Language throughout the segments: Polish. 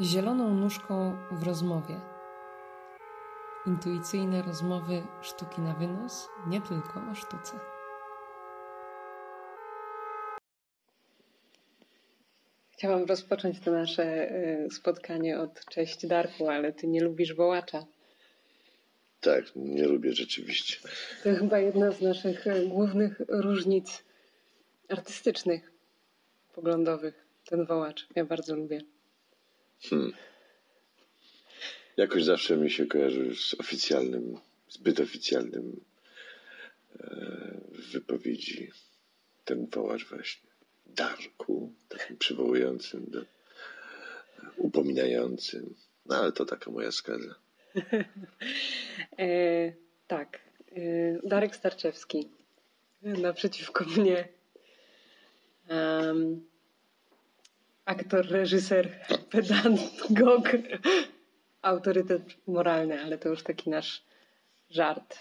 Zieloną nóżką w rozmowie. Intuicyjne rozmowy sztuki na wynos, nie tylko o sztuce. Chciałam rozpocząć to nasze y, spotkanie od cześć Darku, ale ty nie lubisz wołacza. Tak, nie lubię rzeczywiście. To chyba jedna z naszych y, głównych różnic artystycznych, poglądowych. Ten wołacz. Ja bardzo lubię. Hmm. Jakoś zawsze mi się kojarzy z oficjalnym, zbyt oficjalnym e, wypowiedzi ten wołacz właśnie. Darku, takim przywołującym, do, upominającym. No ale to taka moja skaza. e, tak. E, Darek Starczewski. Naprzeciwko mnie. Um, aktor, reżyser, pedagog, autorytet moralny, ale to już taki nasz żart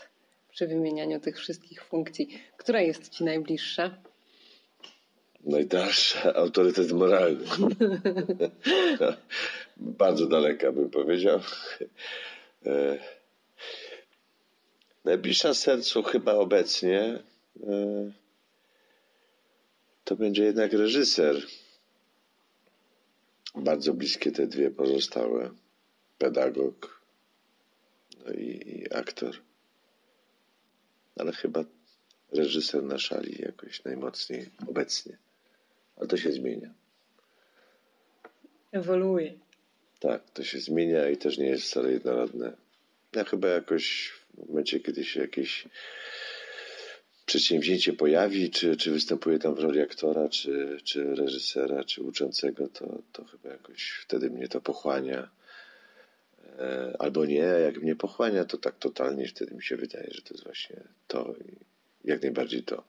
przy wymienianiu tych wszystkich funkcji. Która jest Ci najbliższa? Najdalsza, autorytet moralny. Bardzo daleka bym powiedział. E, najbliższa sercu chyba obecnie e, to będzie jednak reżyser bardzo bliskie te dwie pozostałe. Pedagog no i, i aktor. Ale chyba reżyser na szali jakoś najmocniej obecnie. Ale to się zmienia. Ewoluuje. Tak, to się zmienia i też nie jest wcale jednorodne. Ja chyba jakoś w momencie, kiedy się jakieś przedsięwzięcie pojawi, czy, czy występuje tam w roli aktora, czy, czy reżysera, czy uczącego, to, to chyba jakoś wtedy mnie to pochłania. E, albo nie, jak mnie pochłania, to tak totalnie wtedy mi się wydaje, że to jest właśnie to i jak najbardziej to.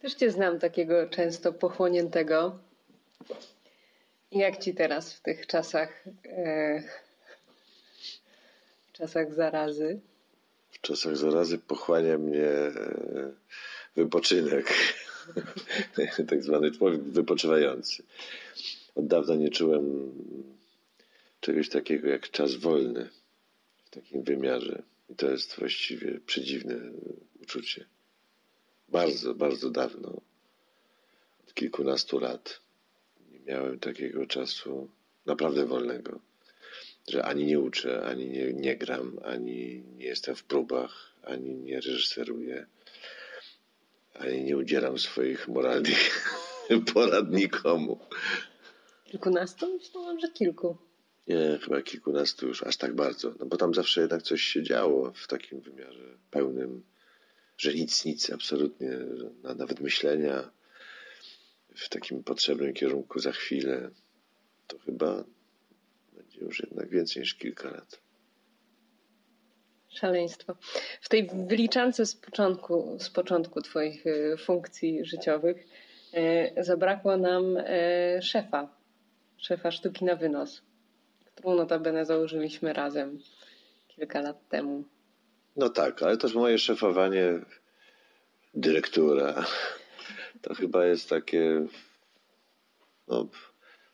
Też cię znam takiego często pochłoniętego. Jak ci teraz w tych czasach, e, czasach zarazy? W czasach zarazy pochłania mnie e, wypoczynek, tak zwany człowiek wypoczywający. Od dawna nie czułem czegoś takiego jak czas wolny w takim wymiarze. I to jest właściwie przedziwne uczucie. Bardzo, bardzo dawno, od kilkunastu lat, nie miałem takiego czasu naprawdę wolnego że ani nie uczę, ani nie, nie gram, ani nie jestem w próbach, ani nie reżyseruję, ani nie udzielam swoich moralnych porad nikomu. Kilkunastu? Myślałam, że kilku. Nie, chyba kilkunastu już, aż tak bardzo. No bo tam zawsze jednak coś się działo w takim wymiarze pełnym, że nic, nic, absolutnie, nawet myślenia w takim potrzebnym kierunku za chwilę. To chyba już jednak więcej niż kilka lat. Szaleństwo. W tej wyliczance z początku, z początku Twoich e, funkcji życiowych e, zabrakło nam e, szefa, szefa sztuki na wynos, którą notabene założyliśmy razem kilka lat temu. No tak, ale też moje szefowanie, dyrektura, to chyba jest takie no,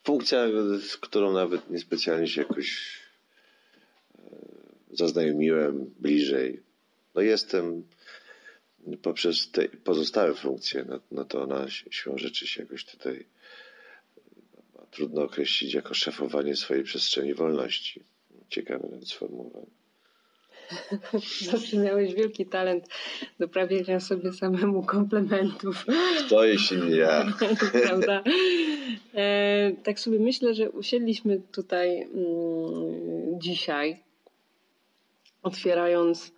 funkcja, z którą nawet niespecjalnie się jakoś e, zaznajomiłem bliżej. No jestem poprzez te pozostałe funkcje, no, no to ona siłą rzeczy się jakoś tutaj trudno określić jako szefowanie swojej przestrzeni wolności. Ciekawe sformułowanie. Zawsze miałeś wielki talent do prawienia sobie samemu komplementów. Kto jeśli nie ja? Prawda? E, tak sobie myślę, że usiedliśmy tutaj mm, dzisiaj, otwierając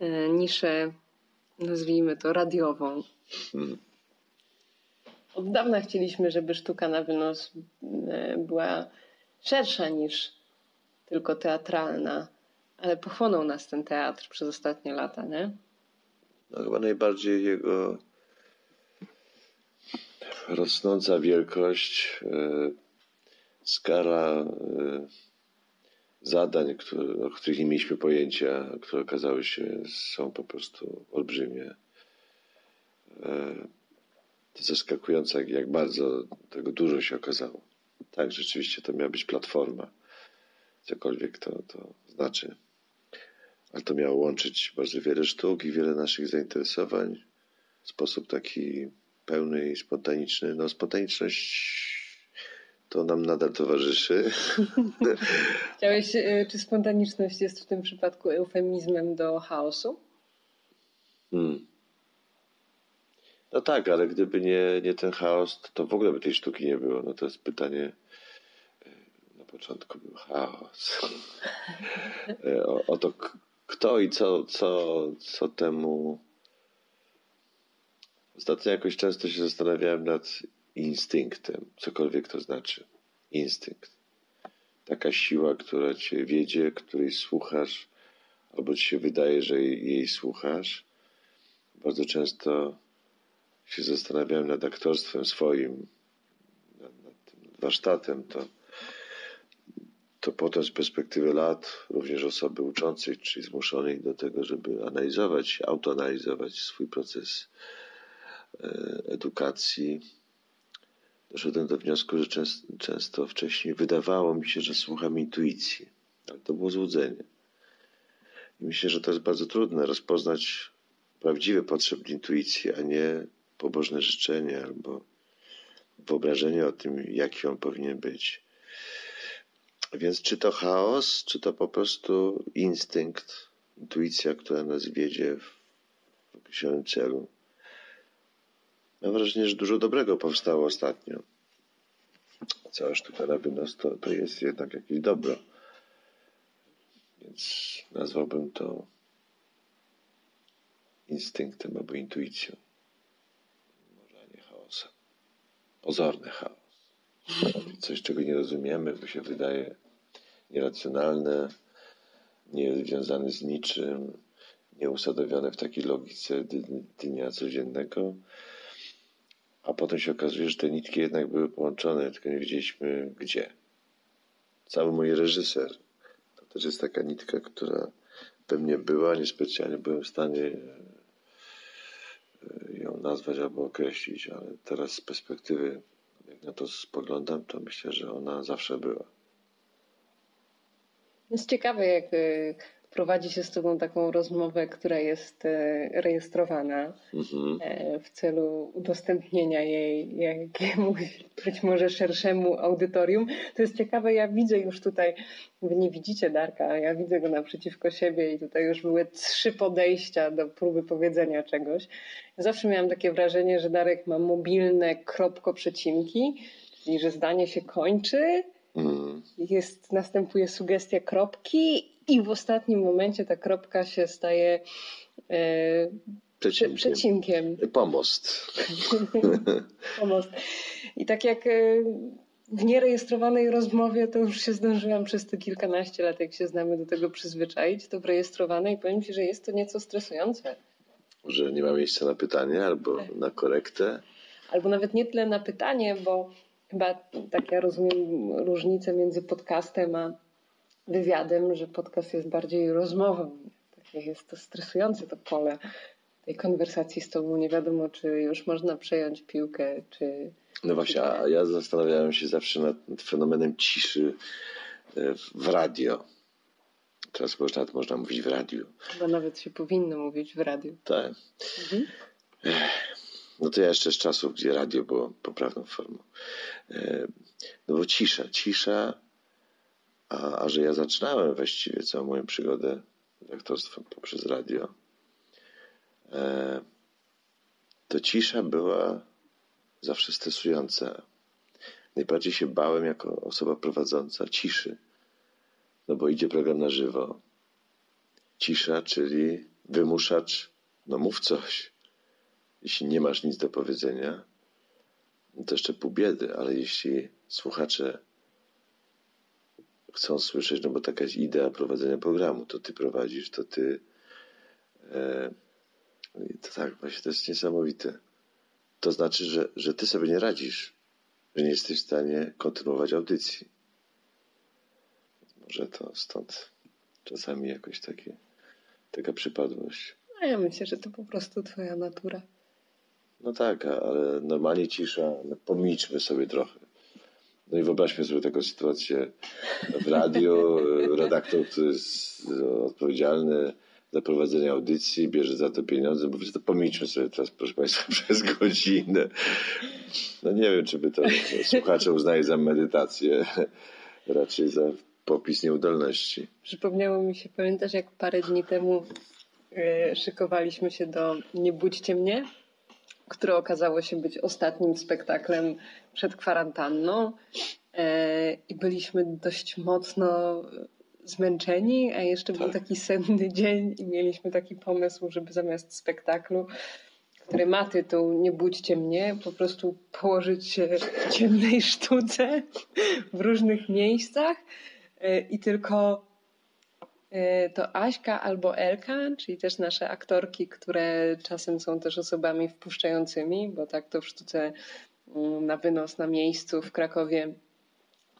e, niszę, nazwijmy to radiową. Hmm. Od dawna chcieliśmy, żeby sztuka na wynos e, była szersza niż tylko teatralna ale pochłonął nas ten teatr przez ostatnie lata, nie? No chyba najbardziej jego rosnąca wielkość, e, skala e, zadań, o których nie mieliśmy pojęcia, które okazały się są po prostu olbrzymie. E, to zaskakujące, jak bardzo tego dużo się okazało. Tak, rzeczywiście to miała być platforma. Cokolwiek to, to znaczy. Ale to miało łączyć bardzo wiele sztuk i wiele naszych zainteresowań w sposób taki pełny i spontaniczny. No, spontaniczność to nam nadal towarzyszy. Chciałeś, y, czy spontaniczność jest w tym przypadku eufemizmem do chaosu? Hmm. No tak, ale gdyby nie, nie ten chaos, to w ogóle by tej sztuki nie było. No to jest pytanie. Y, na początku był chaos. Y, o, o to, kto i co, co, co temu. Ostatnio jakoś często się zastanawiałem nad instynktem, cokolwiek to znaczy. Instynkt. Taka siła, która cię wiedzie, której słuchasz, albo ci się wydaje, że jej słuchasz. Bardzo często się zastanawiałem nad aktorstwem swoim, nad, nad tym warsztatem, to, to potem z perspektywy lat również osoby uczącej, czyli zmuszonej do tego, żeby analizować, autoanalizować swój proces e, edukacji, doszedłem do wniosku, że często, często wcześniej wydawało mi się, że słucham intuicji, ale to było złudzenie. I myślę, że to jest bardzo trudne rozpoznać prawdziwy potrzeb intuicji, a nie pobożne życzenie albo wyobrażenie o tym, jaki on powinien być. Więc czy to chaos, czy to po prostu instynkt, intuicja, która nas wiedzie w określonym celu. Mam wrażenie, że dużo dobrego powstało ostatnio. Cała sztuka na wynos to, to jest jednak jakieś dobro. Więc nazwałbym to instynktem albo intuicją. Może nie chaosem. Pozorny chaos. Coś, czego nie rozumiemy, bo się wydaje nieracjonalne, niezwiązane z niczym, nieusadowione w takiej logice dnia codziennego a potem się okazuje, że te nitki jednak były połączone, tylko nie wiedzieliśmy gdzie. Cały mój reżyser to też jest taka nitka, która we mnie była, niespecjalnie byłem w stanie e, ją nazwać albo określić, ale teraz z perspektywy, jak na to spoglądam, to myślę, że ona zawsze była. Jest ciekawe, jak e, prowadzi się z Tobą taką rozmowę, która jest e, rejestrowana mhm. E, w celu udostępnienia jej jakiemuś być może szerszemu audytorium. To jest ciekawe, ja widzę już tutaj, Wy nie widzicie Darka, ja widzę go naprzeciwko siebie i tutaj już były trzy podejścia do próby powiedzenia czegoś. Ja zawsze miałam takie wrażenie, że Darek ma mobilne kropko-przecinki, czyli że zdanie się kończy, mhm. jest, następuje sugestia kropki i w ostatnim momencie ta kropka się staje e, przecinkiem. przecinkiem. Pomost. Pomost. I tak jak e, w nierejestrowanej rozmowie, to już się zdążyłam przez te kilkanaście lat, jak się znamy, do tego przyzwyczaić, to w rejestrowanej powiem Ci, że jest to nieco stresujące. Że nie ma miejsca na pytanie albo tak. na korektę? Albo nawet nie tyle na pytanie, bo chyba tak ja rozumiem różnicę między podcastem a wywiadem, że podcast jest bardziej rozmową. Takie jest to stresujące to pole tej konwersacji z tobą. Nie wiadomo, czy już można przejąć piłkę, czy... No właśnie, a ja zastanawiałem się zawsze nad, nad fenomenem ciszy e, w radio. Teraz można, można mówić w radiu. Chyba nawet się powinno mówić w radiu. Tak. Mhm. No to ja jeszcze z czasów, gdzie radio było poprawną formą. E, no bo cisza, cisza a, a że ja zaczynałem właściwie całą moją przygodę z aktorstwem poprzez radio, e, to cisza była zawsze stresująca. Najbardziej się bałem jako osoba prowadząca ciszy, no bo idzie program na żywo. Cisza, czyli wymuszacz, no mów coś. Jeśli nie masz nic do powiedzenia, no to jeszcze pół biedy, ale jeśli słuchacze chcą słyszeć, no bo taka jest idea prowadzenia programu. To ty prowadzisz, to ty. E, to tak, właśnie to jest niesamowite. To znaczy, że, że ty sobie nie radzisz, że nie jesteś w stanie kontynuować audycji. Może to stąd czasami jakoś takie, taka przypadłość. A ja myślę, że to po prostu twoja natura. No tak, ale normalnie cisza, no pomilczmy sobie trochę. No i wyobraźmy sobie taką sytuację w radiu. Redaktor, który jest odpowiedzialny za prowadzenie audycji, bierze za to pieniądze. Bo to pomijmy sobie teraz, proszę Państwa, przez godzinę. No nie wiem, czy by to słuchacze uznali za medytację, raczej za popis nieudolności. Przypomniało mi się, pamiętasz, jak parę dni temu yy, szykowaliśmy się do Nie budźcie mnie, które okazało się być ostatnim spektaklem przed kwarantanną yy, i byliśmy dość mocno zmęczeni, a jeszcze tak. był taki senny dzień i mieliśmy taki pomysł, żeby zamiast spektaklu, który ma tytuł Nie budźcie mnie, po prostu położyć się w ciemnej sztuce w różnych miejscach e, i tylko e, to Aśka albo Elka, czyli też nasze aktorki, które czasem są też osobami wpuszczającymi, bo tak to w sztuce mm, na wynos na miejscu w Krakowie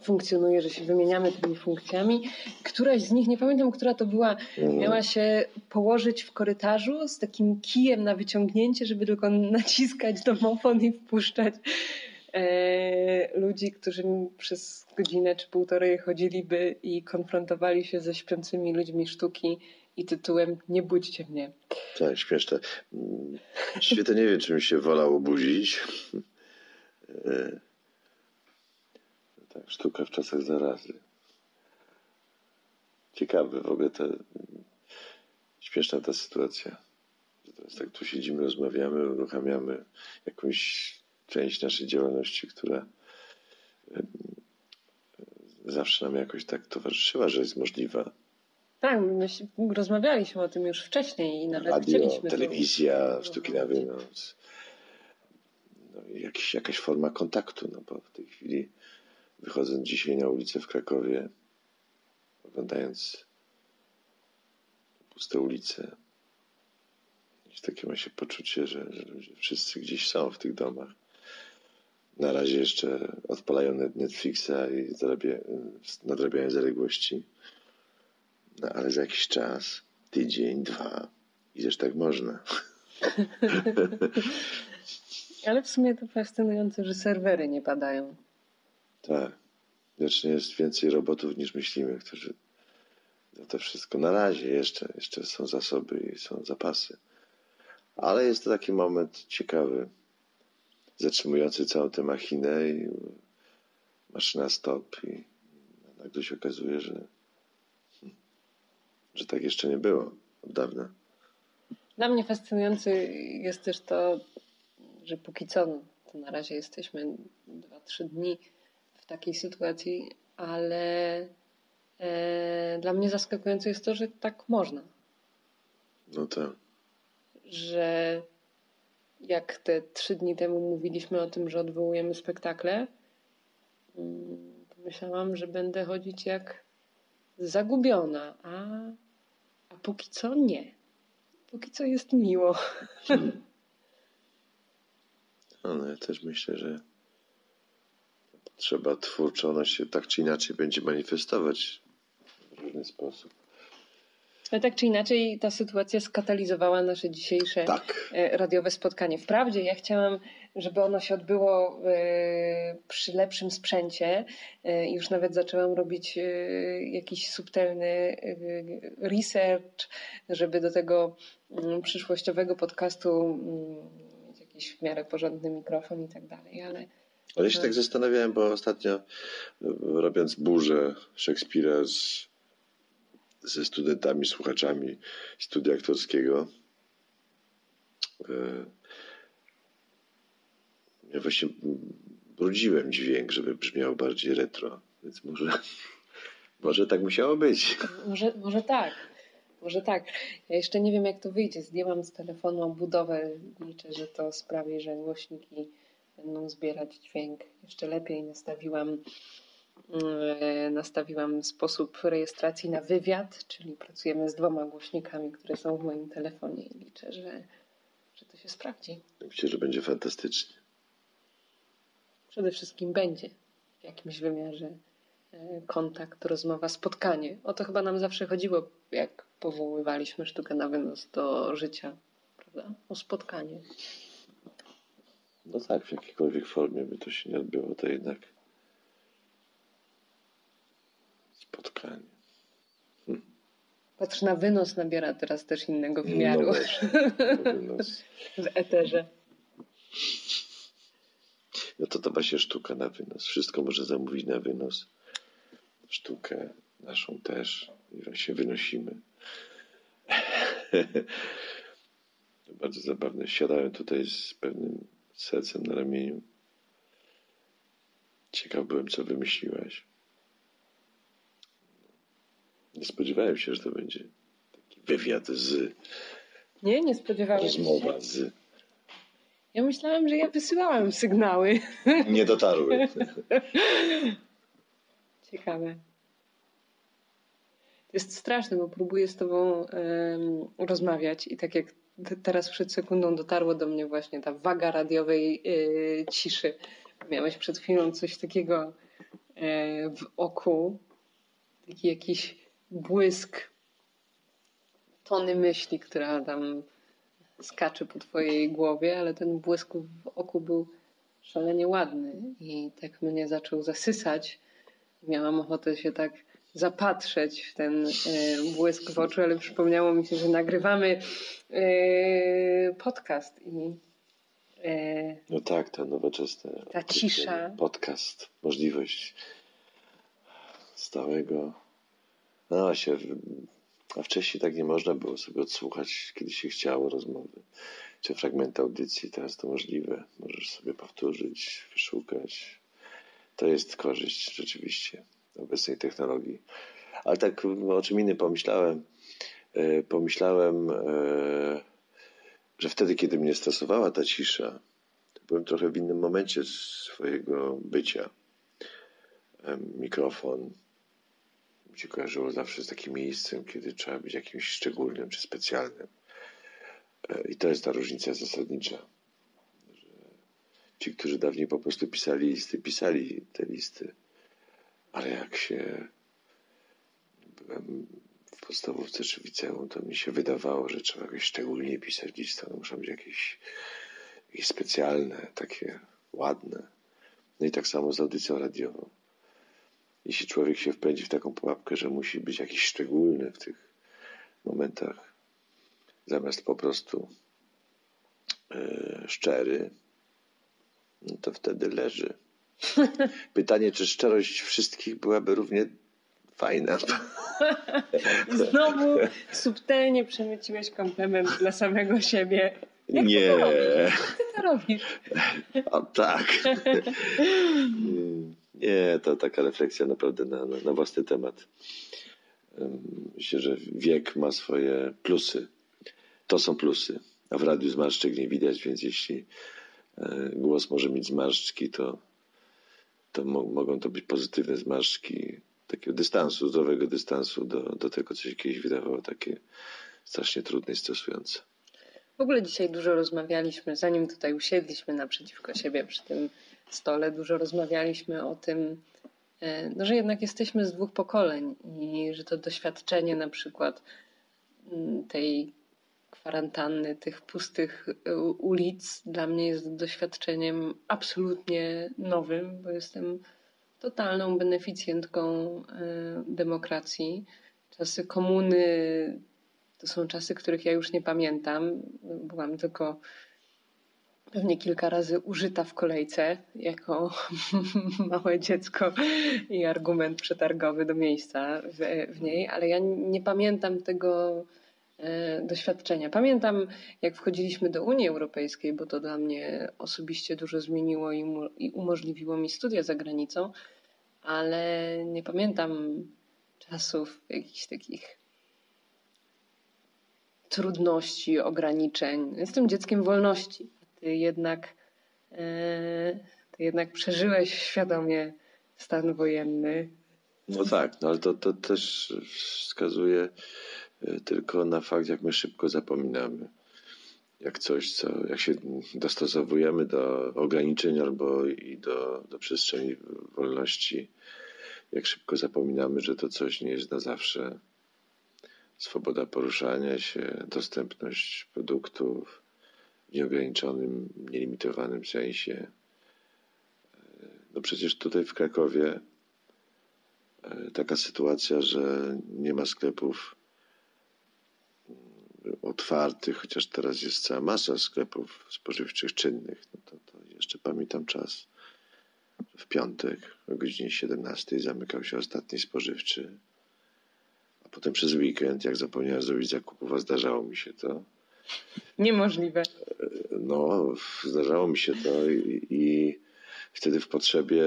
funkcjonuje, że się wymieniamy tymi funkcjami. Któraś z nich, nie pamiętam, która to była, mhm. miała się położyć w korytarzu z takim kijem na wyciągnięcie, żeby tylko naciskać domofon i wpuszczać ludzi, którzy przez godzinę czy półtorej chodziliby i konfrontowali się ze śpiącymi ludźmi sztuki i tytułem Nie budźcie mnie. Tak, śmieszne. Świetnie nie wiem, czy mi się wolał obudzić. E, tak, sztuka w czasach zarazy. Ciekawe w ogóle ta śmieszna ta sytuacja. Teraz tak tu siedzimy, rozmawiamy, uruchamiamy jakąś część naszej działalności, która zawsze nam jakoś tak towarzyszyła, że jest możliwa. Tak, my rozmawialiśmy o tym już wcześniej i nawet Radio, chcieliśmy. telewizja, to... sztuki na wynos. No, jakiś, jakaś forma kontaktu, no bo w tej chwili wychodząc dzisiaj na ulicę w Krakowie, oglądając puste ulice, takie ma się poczucie, że, że ludzie wszyscy gdzieś są w tych domach. Na razie jeszcze odpalają Netflixa i zarabia, nadrabiają zaległości. No ale za jakiś czas, tydzień, dwa, i też tak można. ale w sumie to fascynujące, że serwery nie padają. Tak. Wiecznie jest więcej robotów niż myślimy, którzy za to wszystko na razie jeszcze, jeszcze są zasoby i są zapasy. Ale jest to taki moment ciekawy, zatrzymujący całą tę machinę i maszyna stop i nagle się okazuje, że, że tak jeszcze nie było od dawna. Dla mnie fascynujący jest też to, że póki co, to na razie jesteśmy 2-3 dni takiej sytuacji, ale e, dla mnie zaskakujące jest to, że tak można. No tak. Że jak te trzy dni temu mówiliśmy o tym, że odwołujemy spektakle, mm, pomyślałam, że będę chodzić jak zagubiona, a, a póki co nie. Póki co jest miło. Hmm. No, ja też myślę, że trzeba twórczo, ona się tak czy inaczej będzie manifestować w różny sposób. Ale tak czy inaczej ta sytuacja skatalizowała nasze dzisiejsze tak. E, radiowe spotkanie. Wprawdzie ja chciałam, żeby ono się odbyło e, przy lepszym sprzęcie. E, już nawet zaczęłam robić jakiś subtelny research, żeby do tego mm, przyszłościowego podcastu mm, mieć jakiś w miarę porządny mikrofon i tak dalej, ale ale ja się tak zastanawiałem, bo ostatnio robiąc burzę Szekspira z, ze studentami, słuchaczami studia aktorskiego, e, ja właśnie brudziłem dźwięk, żeby brzmiał bardziej retro, więc może, może tak musiało być. Może, może tak. Może tak. Ja jeszcze nie wiem, jak to wyjdzie. Zdjęłam z telefonu budowę. Liczę, że to sprawi, że głośniki będą zbierać dźwięk. Jeszcze lepiej nastawiłam, nastawiłam sposób rejestracji na wywiad, czyli pracujemy z dwoma głośnikami, które są w moim telefonie i liczę, że, że to się sprawdzi. Myślę, że będzie fantastycznie. Przede wszystkim będzie w jakimś wymiarze e, kontakt, rozmowa, spotkanie. O to chyba nam zawsze chodziło, jak powoływaliśmy sztukę na wynos do życia, prawda? O spotkanie. No tak, w jakiejkolwiek formie by to się nie odbyło, to jednak Spotkanie. Patrz na wynos nabiera teraz też innego wymiaru. No właśnie, wynos. w eterze. No to to właśnie sztuka na wynos. Wszystko może zamówić na wynos. Sztukę naszą też. I się wynosimy. Bardzo zabawne. Siadałem tutaj z pewnym sercem na ramieniu. Ciekaw byłem, co wymyśliłaś. Nie spodziewałem się, że to będzie taki wywiad z, Nie, nie spodziewałam się. rozmowa z. Ja myślałam, że ja wysyłałam sygnały. Nie dotarły. Ciekawe. To jest straszne, bo próbuję z tobą em, rozmawiać i tak jak teraz przed sekundą dotarło do mnie właśnie ta waga radiowej e, ciszy. Miałeś przed chwilą coś takiego e, w oku, taki jakiś błysk tony myśli, która tam skacze po twojej głowie, ale ten błysk w oku był szalenie ładny i tak mnie zaczął zasysać. Miałam ochotę się tak zapatrzeć w ten e, błysk w oczu, ale przypomniało mi się, że nagrywamy e, podcast i e, No tak, ta nowoczesna. Ta cisza. Podcast, możliwość stałego. No się. A wcześniej tak nie można było sobie odsłuchać, kiedy się chciało rozmowy, czy fragment audycji. Teraz to możliwe. Możesz sobie powtórzyć, wyszukać. To jest korzyść rzeczywiście obecnej technologii. Ale tak o czym innym pomyślałem. E, Pomyślałem, e, że wtedy, kiedy mnie stosowała ta cisza, to byłem trochę w innym momencie swojego bycia. Em, Mikrofon mi się kojarzyło zawsze z takim miejscem, kiedy trzeba być jakimś szczególnym czy specjalnym. E, I to jest ta różnica zasadnicza. Że ci, którzy dawniej po prostu pisali listy, pisali te listy, ale jak się byłem w podstawówce czy w liceum, to mi się wydawało, że trzeba jakoś szczególnie pisać listy. One muszą być jakieś, jakieś specjalne, takie ładne. No i tak samo z audycją radiową. Jeśli człowiek się wpędzi w taką pułapkę, że musi być jakiś szczególny w tych momentach, zamiast po prostu e, szczery, no to wtedy leży. Pytanie, czy szczerość wszystkich byłaby równie fajna? i znowu subtelnie przemyciłeś komplement dla samego siebie. Jak Nie. Ty to robisz. O tak. Nie, to taka refleksja naprawdę na, na, na własny temat. Em, Myślę, że wiek ma swoje plusy. To są plusy. A w radiu zmarszczek nie widać, więc jeśli e, głos może mieć zmarszczki, to, to mo mogą to być pozytywne zmarszczki takiego dystansu, zdrowego dystansu do, do tego, co się kiedyś wydawało takie strasznie trudne i stresujące. W ogóle dzisiaj dużo rozmawialiśmy, zanim tutaj usiedliśmy naprzeciwko siebie przy tym stole, dużo rozmawialiśmy o tym, e, no, że jednak jesteśmy z dwóch pokoleń i że to doświadczenie na przykład mm, tej kwarantanny, tych pustych e, ulic dla mnie jest doświadczeniem absolutnie nowym, bo jestem totalną beneficjentką e, demokracji. Czasy komuny to są czasy, których ja już nie pamiętam. Byłam tylko pewnie kilka razy użyta w kolejce jako małe dziecko i argument przetargowy do miejsca w, w niej, ale ja nie pamiętam tego e, doświadczenia. Pamiętam, jak wchodziliśmy do Unii Europejskiej, bo to dla mnie osobiście dużo zmieniło i, i umożliwiło mi studia za granicą, ale nie pamiętam czasów jakichś takich trudności, ograniczeń. Jestem dzieckiem wolności. Ty jednak, e, ty jednak przeżyłeś świadomie stan wojenny. No tak, no ale to, to też wskazuje e, tylko na fakt, jak my szybko zapominamy. Jak coś, co, jak się dostosowujemy do ograniczeń albo i do, do przestrzeni wolności, jak szybko zapominamy, że to coś nie jest na zawsze. Swoboda poruszania się, dostępność produktów nieograniczonym, nielimitowanym sensie. No przecież tutaj w Krakowie e, taka sytuacja, że nie ma sklepów mm, otwartych, chociaż teraz jest cała masa sklepów spożywczych czynnych. No to, to jeszcze pamiętam czas. W piątek o godzinie 17 zamykał się ostatni spożywczy. A potem przez weekend, jak zapomniałem zrobić zakupów, a zdarzało mi się to. Niemożliwe. No, zdarzało mi się to i, i wtedy w potrzebie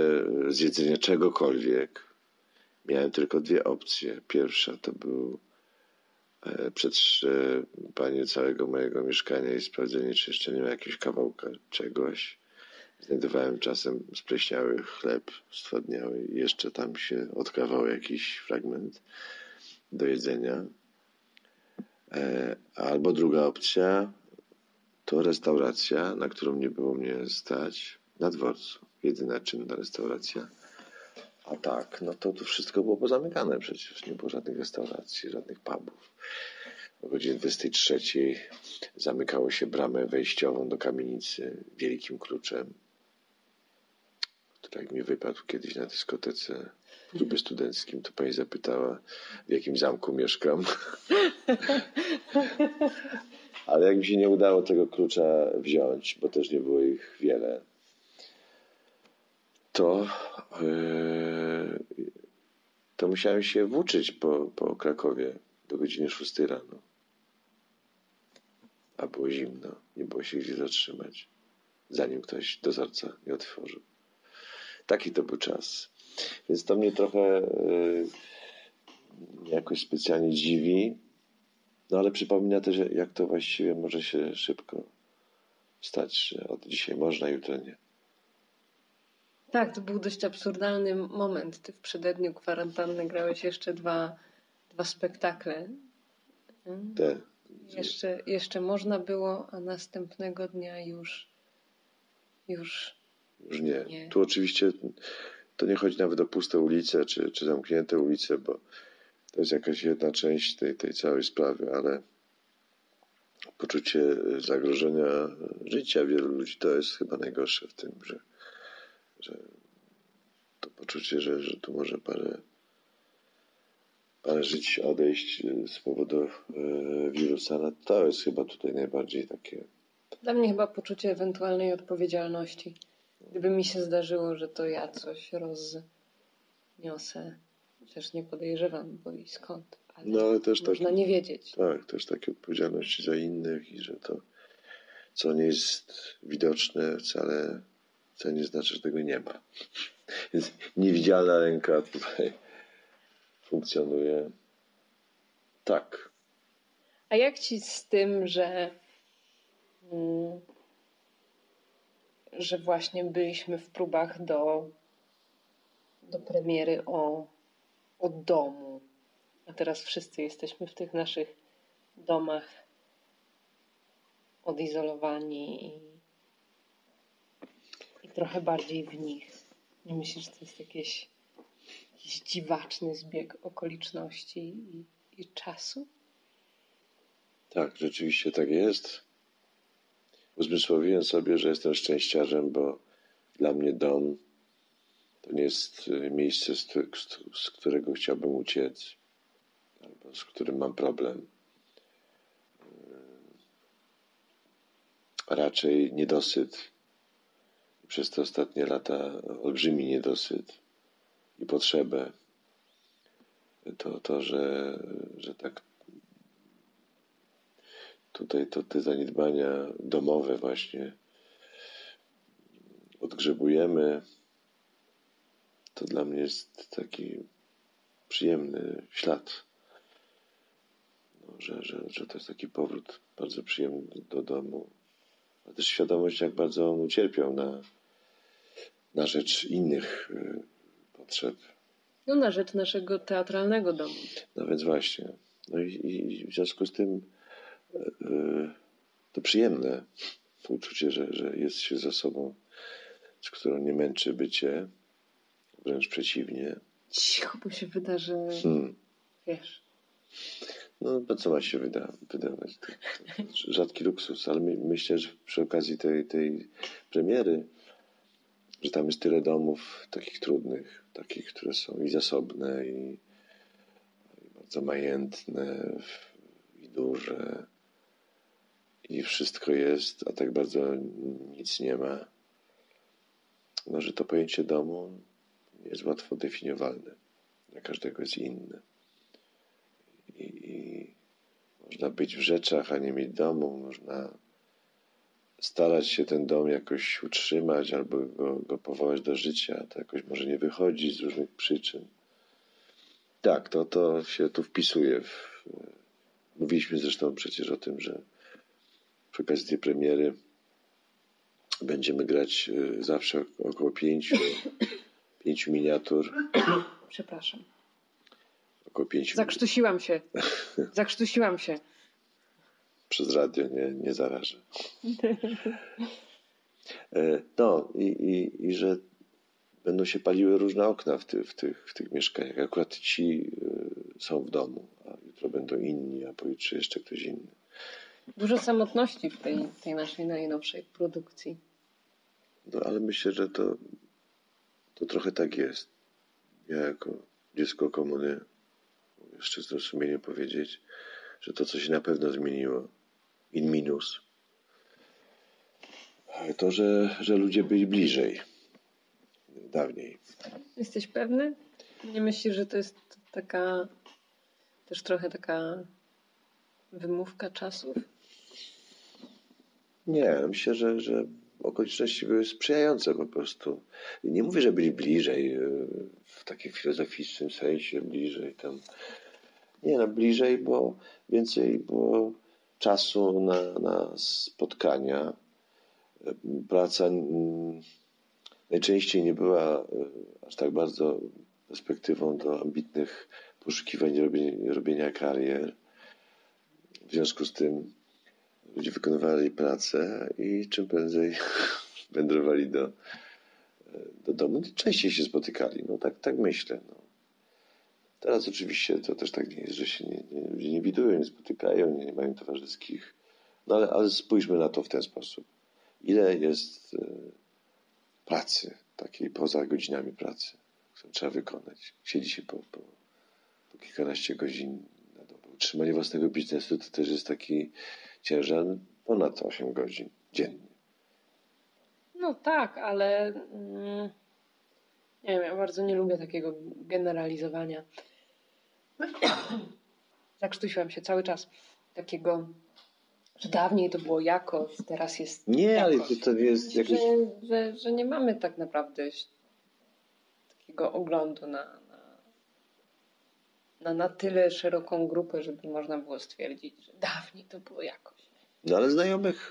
zjedzenia czegokolwiek miałem tylko dwie opcje. Pierwsza to był e, przetrzepanie całego mojego mieszkania i sprawdzenie, czy jeszcze nie ma jakiegoś kawałka czegoś. Znajdowałem czasem spleśniały chleb stwardniały i jeszcze tam się odkawał jakiś fragment do jedzenia. E, albo druga opcja to restauracja, na którą nie było mnie stać, na dworcu. Jedyna czynna restauracja. A tak, no to tu wszystko było pozamykane przecież. Nie było żadnych restauracji, żadnych pubów. O godzinie 23 zamykało się bramę wejściową do kamienicy wielkim kluczem, który jak mi wypadł kiedyś na dyskotece klubie studenckim, to pani zapytała, w jakim zamku mieszkam. Ale jak mi się nie udało tego klucza wziąć, bo też nie było ich wiele, to, yy, to musiałem się włóczyć po, po Krakowie do godziny 6 rano. A było zimno, nie było się gdzie zatrzymać, zanim ktoś dozorca nie otworzył. Taki to był czas. Więc to mnie trochę yy, jakoś specjalnie dziwi, no ale przypomina też, jak to właściwie może się szybko stać, że od dzisiaj można, jutro nie. Tak, to był dość absurdalny moment. Ty w przededniu kwarantanny grałeś jeszcze dwa, dwa spektakle. Te. Jeszcze, jeszcze można było, a następnego dnia już już, już nie. nie. Tu oczywiście to nie chodzi nawet o puste ulice czy, czy zamknięte ulice, bo to jest jakaś jedna część tej, tej całej sprawy, ale poczucie zagrożenia życia wielu ludzi to jest chyba najgorsze w tym, że, że to poczucie, że, że tu może parę, parę żyć odejść z powodu e, wirusa, no to jest chyba tutaj najbardziej takie. Dla mnie chyba poczucie ewentualnej odpowiedzialności. Gdyby mi się zdarzyło, że to ja coś rozniosę, Chociaż nie podejrzewam, bo i skąd. Ale no ale też można tak, nie wiedzieć. Tak, też takie odpowiedzialności za innych i że to, co nie jest widoczne, wcale, wcale nie znaczy, że tego nie ma. Więc niewidzialna ręka tutaj funkcjonuje. Tak. A jak ci z tym, że, mm, że właśnie byliśmy w próbach do, do premiery o od domu. A teraz wszyscy jesteśmy w tych naszych domach odizolowani i, i trochę bardziej w nich. Nie myślisz, że to jest jakieś, jakiś dziwaczny zbieg okoliczności i, i czasu? Tak, rzeczywiście tak jest. Uzmysłowiłem sobie, że jestem szczęściarzem, bo dla mnie dom to nie jest y, miejsce, z którego chciałbym uciec, albo z którym mam problem. Y, raczej niedosyt. Przez te ostatnie lata olbrzymi niedosyt i potrzebę. To, to że, że tak tutaj to te zaniedbania domowe właśnie odgrzebujemy to dla mnie jest taki przyjemny ślad, no, że, że, że to jest taki powrót bardzo przyjemny do domu, a też świadomość, jak bardzo on ucierpiał na, na rzecz innych y, potrzeb. No, na rzecz naszego teatralnego domu. No więc właśnie. No i, i w związku z tym to przyjemne uczucie, że, że jest się za sobą, z którą nie męczy bycie, Wręcz przeciwnie. Cicho, bo się wydarzy, hmm. wiesz. No, po co ma się wyda wydawać? Rzadki luksus, ale my, myślę, że przy okazji tej, tej premiery że tam jest tyle domów takich trudnych, takich, które są i zasobne, i, i bardzo majętne, i duże, i wszystko jest, a tak bardzo nic nie ma. No, że to pojęcie domu jest łatwo definiowalne. Dla każdego jest inne. I, i można być w rzeczach, a nie mieć domu. Można starać się ten dom jakoś utrzymać albo go, go powołać do życia. To jakoś może nie wychodzi z różnych przyczyn. Tak, to, to się tu wpisuje. W, mówiliśmy zresztą przecież o tym, że przy okazji tej premiery będziemy grać y, zawsze około pięciu, pięciu miniatur. Przepraszam. Około pięciu Zakrztusiłam się. Zakrztusiłam się. Przez radio nie, nie zarażę. E, no i, i, i że będą się paliły różne okna w, ty, w, tych, w tych mieszkaniach. Akurat ci y, są w domu, a jutro będą inni, a pojutrze jeszcze ktoś inny. Dużo samotności w tej, tej naszej najnowszej produkcji. No ale myślę, że to, to trochę tak jest. Ja jako dziecko komuny jeszcze z sumieniem powiedzieć, że to, co się na pewno zmieniło, in minus, to, że, że ludzie byli bliżej dawniej. Jesteś pewny? Nie myślisz, że to jest taka też trochę taka wymówka czasów? Nie, myślę, że, że okoliczności były sprzyjające po prostu. Nie mówię, że byli bliżej y, w takim filozoficznym sensie, bliżej tam. Nie, no bliżej, bo więcej było czasu na, na spotkania. Praca mm, najczęściej nie była y, aż tak bardzo perspektywą do ambitnych poszukiwań robienia, robienia karier. W związku z tym ludzie wykonywali pracę i czym prędzej wędrowali do, do domu. Częściej się spotykali, no tak, tak myślę. No. Teraz oczywiście to też tak nie jest, że się nie, nie, ludzie nie widują, nie spotykają, nie, nie mają towarzyskich. No ale, ale spójrzmy na to w ten sposób. Ile jest e, pracy takiej poza godzinami pracy, którą trzeba wykonać. Siedzi się po, po, po kilkanaście godzin na dobę. Utrzymanie własnego biznesu to też jest taki ciężar ponad 8 godzin dziennie. No tak, ale mm, nie wiem, ja bardzo nie lubię takiego generalizowania. Zakrztusiłam się cały czas takiego, że dawniej to było jakość, teraz jest Nie, jakość. ale to, to jest jakieś... Że, że, że nie mamy tak naprawdę takiego oglądu na, na, na, tyle szeroką grupę, żeby można było stwierdzić, że dawniej to było jakoś. No ale znajomych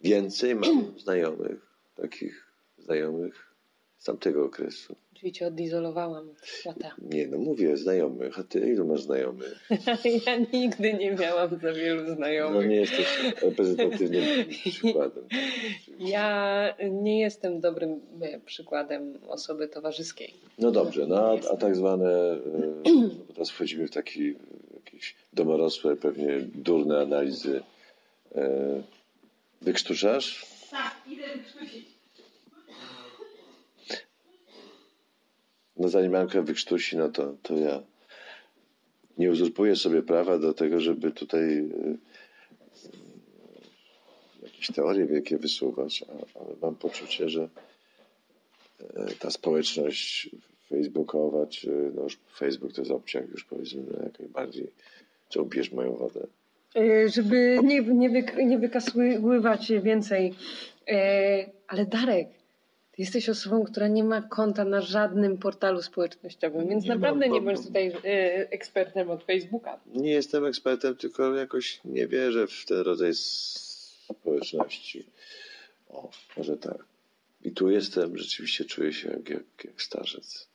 więcej mam znajomych, takich znajomych z tamtego okresu. Czyli cię odizolowałam od świata. Nie, no mówię znajomych, a ty ilu masz znajomych? Ja nigdy nie miałam za wielu No znajomych. nie jesteś reprezentatywnym przykładem. Ja nie jestem dobrym e, przykładem osoby towarzyskiej. No dobrze, no a, a tak zwane, e, bo teraz wchodzimy w taki jakieś domorosłe, pewnie durne analizy. E, Wykrztuszasz? Tak, idę wykrztusić. No zanim Anka wykrztusi, no to, to ja nie uzurpuję sobie prawa do tego, żeby tutaj e, jakieś teorie wielkie wysuwać, ale mam poczucie, że e, ta społeczność facebookowa, czy no już Facebook to jest obciach już powiedzmy jak najbardziej, czemu pijesz moją wodę? E, Żeby nie, nie, wyk, nie wykasływać więcej. Ale Darek, jesteś osobą, która nie ma konta na żadnym portalu społecznościowym, więc Nie mam, naprawdę nie bo- bądź tutaj e, ekspertem od Facebooka. Nie jestem ekspertem, tylko jakoś nie wierzę w ten rodzaj społeczności. O, może tak. I tu jestem, rzeczywiście czuję się jak, jak, jak starzec.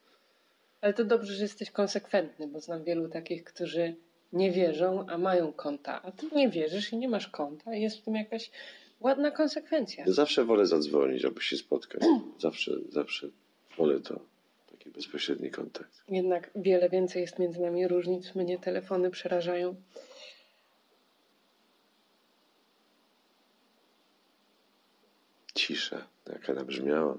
Ale to dobrze, że jesteś konsekwentny, bo znam wielu takich, którzy nie wierzą, a mają konta. A ty nie wierzysz i nie masz konta. Jest w tym jakaś ładna konsekwencja. Ja zawsze wolę zadzwonić, aby się spotkać. Zawsze, zawsze wolę to. Taki bezpośredni kontakt. Jednak wiele więcej jest między nami różnic. Mnie telefony przerażają. Cisza, jaka nabrzmiała.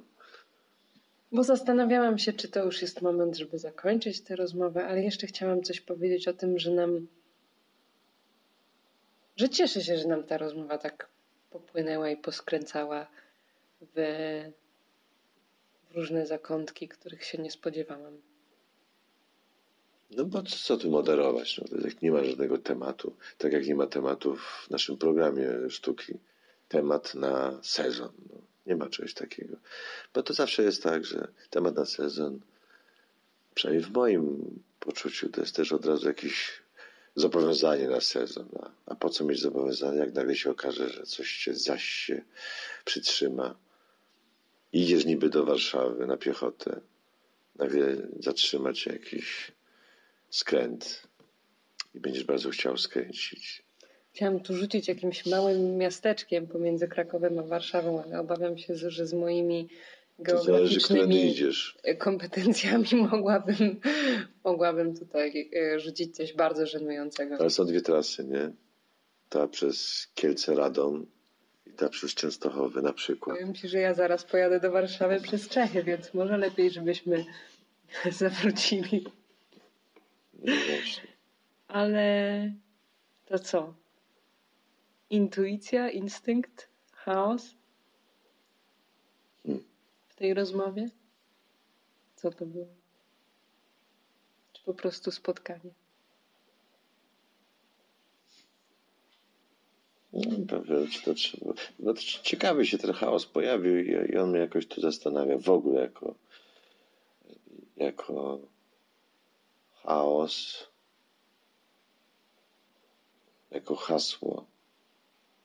Bo zastanawiałam się, czy to już jest moment, żeby zakończyć tę rozmowę, ale jeszcze chciałam coś powiedzieć o tym, że nam. że cieszę się, że nam ta rozmowa tak popłynęła i poskręcała w, w różne zakątki, których się nie spodziewałam. No bo co, co tu moderować? No, to jak nie ma żadnego tematu. Tak jak nie ma tematu w naszym programie sztuki. Temat na sezon. No, nie ma czegoś takiego. Bo to zawsze jest tak, że temat na sezon, przynajmniej w moim poczuciu, to jest też od razu jakieś zobowiązanie na sezon. A, po co mieć zobowiązanie, jak nagle się okaże, że coś się zaś się przytrzyma. Idziesz niby do Warszawy na piechotę, nagle zatrzyma cię jakiś skręt i będziesz bardzo chciał skręcić. Chciałam tu rzucić jakimś małym miasteczkiem pomiędzy Krakowem a Warszawą, ale obawiam się, że z moimi geograficznymi kompetencjami mogłabym, mogłabym tutaj e, rzucić coś bardzo żenującego. Ale są dwie trasy, nie? Ta przez Kielce Radom i ta przez Częstochowy na przykład. Powiem Ci, że ja zaraz pojadę do Warszawy przez Czechy, więc może lepiej, żebyśmy zawrócili. No właśnie. Ale to co? Intuicja, instynkt, chaos tej rozmowie? Co to było? Czy po prostu spotkanie? No, to trzeba. No to ciekawy się ten chaos pojawił i, i on mnie jakoś tu zastanawia w ogóle jako, jako chaos, jako hasło.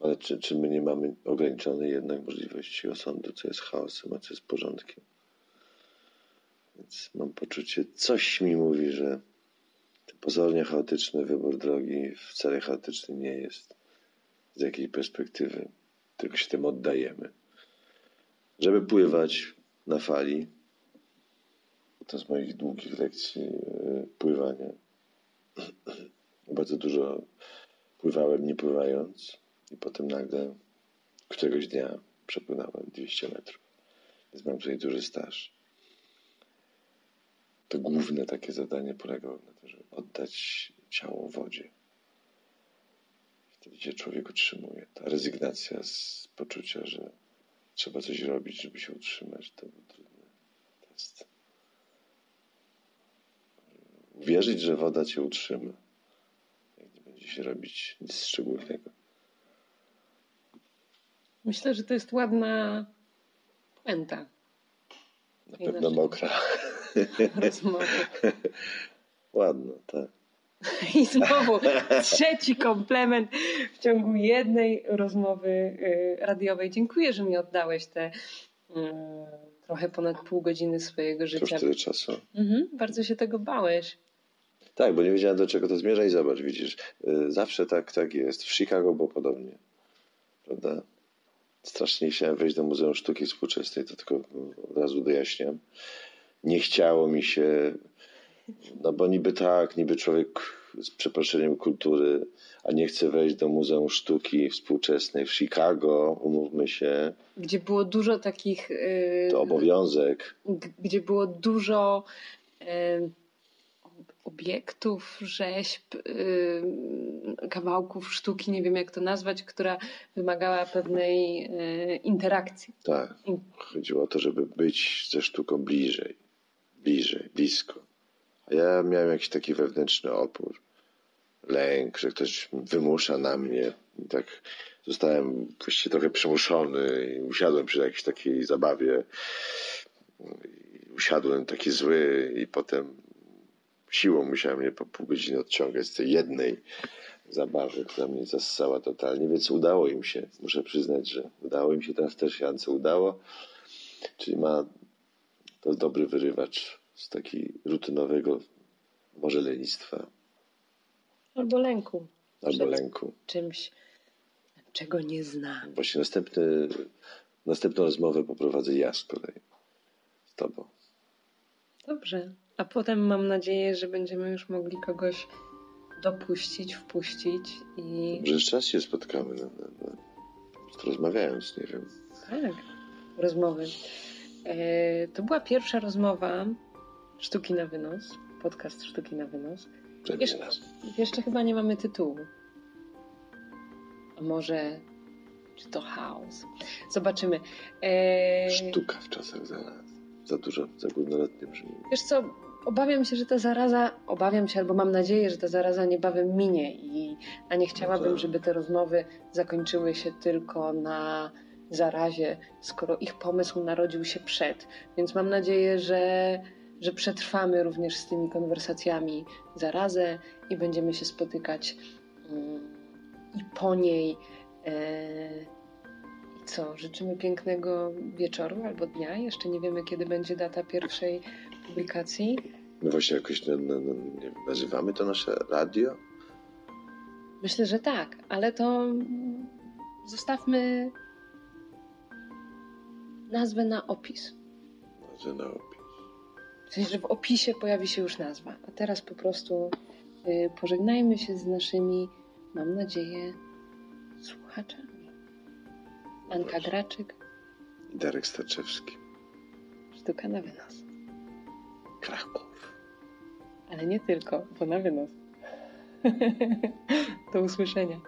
Ale czy, czy my nie mamy ograniczonej jednak możliwości osądu, co jest chaosem, a co jest porządkiem? Więc mam poczucie, coś mi mówi, że pozornie chaotyczny wybór drogi wcale chaotyczny nie jest. Z jakiej perspektywy? Tylko się tym oddajemy. Żeby pływać na fali, to z moich długich lekcji e, pływania. Bardzo dużo pływałem nie pływając i potem nagle któregoś dnia przepłynąłem 200 metrów. Więc mam tutaj duży staż. To główne takie zadanie polegało na to, żeby oddać ciało wodzie. Wtedy się człowiek utrzymuje. Ta rezygnacja z poczucia, że trzeba coś robić, żeby się utrzymać, to był trudny test. Uwierzyć, że woda cię utrzyma, jak nie będzie się robić nic szczególnego. Myślę, że to jest ładna puenta Na pewno mokra. rozmowy. Ładno, tak. I znowu trzeci komplement w ciągu jednej rozmowy y, radiowej. Dziękuję, że mi oddałeś te y, trochę ponad pół godziny swojego To już życia. tyle czasu. Mhm, bardzo się tego bałeś. Tak, bo nie wiedziałem do czego to zmierza i zobacz, widzisz, y, zawsze tak, tak jest. W Chicago było podobnie, prawda? Strasznie chciałem wejść do Muzeum Sztuki Współczesnej, to tylko od razu dojaśniam. Nie chciało mi się, no bo niby tak, niby człowiek z przeproszeniem kultury, a nie chce wejść do Muzeum Sztuki Współczesnej w Chicago, umówmy się, Gdzie było dużo takich. y, to obowiązek. gdzie było dużo y, ob- obiektów, rzeźb, y, kawałków sztuki, nie wiem jak to nazwać, która wymagała pewnej y, interakcji. Tak. Chodziło o to, żeby być ze sztuką bliżej, bliżej, blisko. A ja miałem jakiś taki wewnętrzny opór, lęk, że ktoś wymusza na mnie. I tak zostałem właściwie trochę przymuszony i usiadłem przy jakiejś takiej zabawie. Usiadłem taki zły i potem siłą musiałem mnie po pół godziny odciągać z tej jednej zabawy, która mnie zassała totalnie, więc udało im się. Muszę przyznać, że udało im się, teraz też Jance udało. Czyli ma to dobry wyrywacz z takiego rutynowego może lenistwa Albo lęku. albo lęku. Czymś, czego nie zna. Właśnie następny, następną rozmowę poprowadzę ja z kolei z tobą. Dobrze. A potem mam nadzieję, że będziemy już mogli kogoś dopuścić, wpuścić i jeszcze raz się spotkamy, no, no, no. rozmawiając, nie wiem. tak. rozmowy. E, to była pierwsza rozmowa Sztuki na wynos, podcast Sztuki na wynos. Jeszcze, jeszcze chyba nie mamy tytułu. A może czy to chaos? Zobaczymy. E, Sztuka w czasach zaraz. Za dużo, za górnolotnie brzmi. Wiesz co, obawiam się, że ta zaraza, obawiam się albo mam nadzieję, że ta zaraza niebawem minie i a nie chciałabym, tak. żeby te rozmowy zakończyły się tylko na zarazie, skoro ich pomysł narodził się przed. Więc mam nadzieję, że, że przetrwamy również z tymi konwersacjami zarazę i będziemy się spotykać mm, i po niej. E, co, życzymy pięknego wieczoru albo dnia. Jeszcze nie wiemy, kiedy będzie data pierwszej publikacji. No właśnie jakoś no, no, no, nazywamy to nasze radio? Myślę, że tak, ale to zostawmy nazwę na opis. Może na opis. W sensie, że w opisie pojawi się już nazwa. A teraz po prostu y, pożegnajmy się z naszymi, mam nadzieję, słuchaczami. Anka Graczyk, I Darek Staczewski. sztuka na wynos. Kraków. Ale nie tylko, bo na wynos. Do usłyszenia.